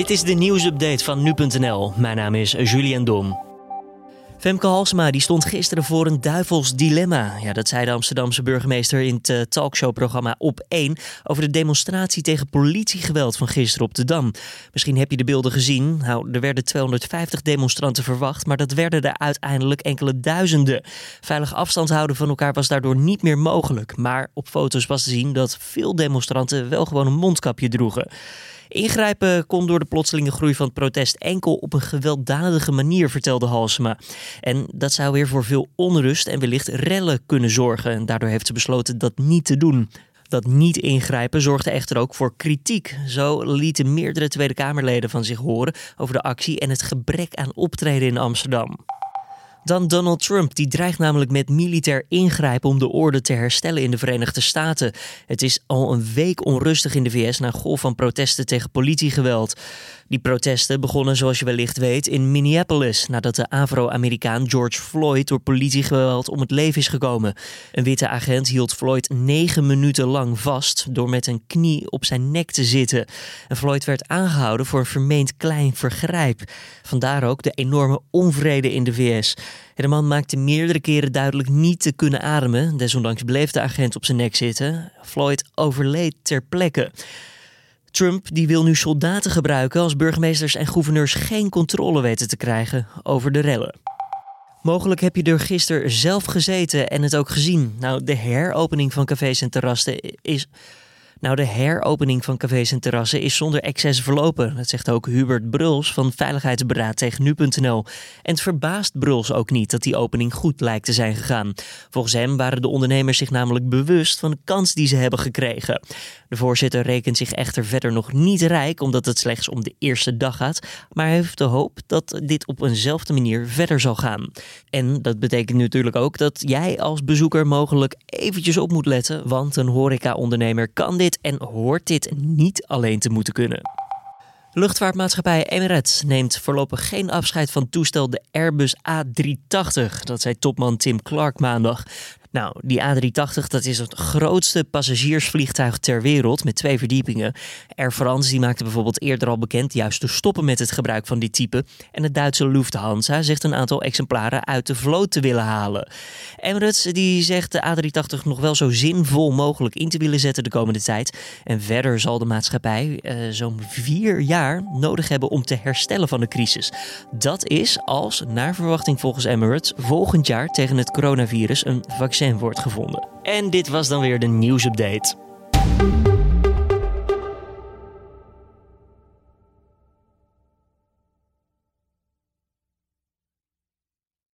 Dit is de nieuwsupdate van nu.nl. Mijn naam is Julian Dom. Femke Halsema die stond gisteren voor een duivels dilemma. Ja, dat zei de Amsterdamse burgemeester in het uh, talkshowprogramma Op 1 over de demonstratie tegen politiegeweld van gisteren op de Dam. Misschien heb je de beelden gezien. Nou, er werden 250 demonstranten verwacht, maar dat werden er uiteindelijk enkele duizenden. Veilig afstand houden van elkaar was daardoor niet meer mogelijk. Maar op foto's was te zien dat veel demonstranten wel gewoon een mondkapje droegen. Ingrijpen kon door de plotselinge groei van het protest enkel op een gewelddadige manier, vertelde Halsema. En dat zou weer voor veel onrust en wellicht rellen kunnen zorgen. En daardoor heeft ze besloten dat niet te doen. Dat niet ingrijpen zorgde echter ook voor kritiek. Zo lieten meerdere Tweede Kamerleden van zich horen over de actie en het gebrek aan optreden in Amsterdam dan Donald Trump. Die dreigt namelijk met militair ingrijpen om de orde te herstellen in de Verenigde Staten. Het is al een week onrustig in de VS na golf van protesten tegen politiegeweld. Die protesten begonnen, zoals je wellicht weet, in Minneapolis nadat de Afro-Amerikaan George Floyd door politiegeweld om het leven is gekomen. Een witte agent hield Floyd negen minuten lang vast door met een knie op zijn nek te zitten. En Floyd werd aangehouden voor een vermeend klein vergrijp. Vandaar ook de enorme onvrede in de VS. De man maakte meerdere keren duidelijk niet te kunnen ademen. Desondanks bleef de agent op zijn nek zitten. Floyd overleed ter plekke. Trump die wil nu soldaten gebruiken als burgemeesters en gouverneurs geen controle weten te krijgen over de rellen. Mogelijk heb je er gisteren zelf gezeten en het ook gezien. Nou, de heropening van cafés en terrassen is nou, de heropening van cafés en terrassen is zonder excess verlopen. Dat zegt ook Hubert Bruls van Veiligheidsberaad tegen nu.nl. En het verbaast Bruls ook niet dat die opening goed lijkt te zijn gegaan. Volgens hem waren de ondernemers zich namelijk bewust van de kans die ze hebben gekregen. De voorzitter rekent zich echter verder nog niet rijk, omdat het slechts om de eerste dag gaat. Maar heeft de hoop dat dit op eenzelfde manier verder zal gaan. En dat betekent natuurlijk ook dat jij als bezoeker mogelijk eventjes op moet letten, want een horeca-ondernemer kan dit en hoort dit niet alleen te moeten kunnen. Luchtvaartmaatschappij Emirates neemt voorlopig geen afscheid van toestel de Airbus A380. Dat zei topman Tim Clark maandag. Nou, die A380 dat is het grootste passagiersvliegtuig ter wereld met twee verdiepingen. Air France die maakte bijvoorbeeld eerder al bekend juist te stoppen met het gebruik van dit type. En het Duitse Lufthansa zegt een aantal exemplaren uit de vloot te willen halen. Emirates die zegt de A380 nog wel zo zinvol mogelijk in te willen zetten de komende tijd. En verder zal de maatschappij uh, zo'n vier jaar nodig hebben om te herstellen van de crisis. Dat is als, naar verwachting volgens Emirates, volgend jaar tegen het coronavirus een wordt gevonden. En dit was dan weer de nieuwsupdate.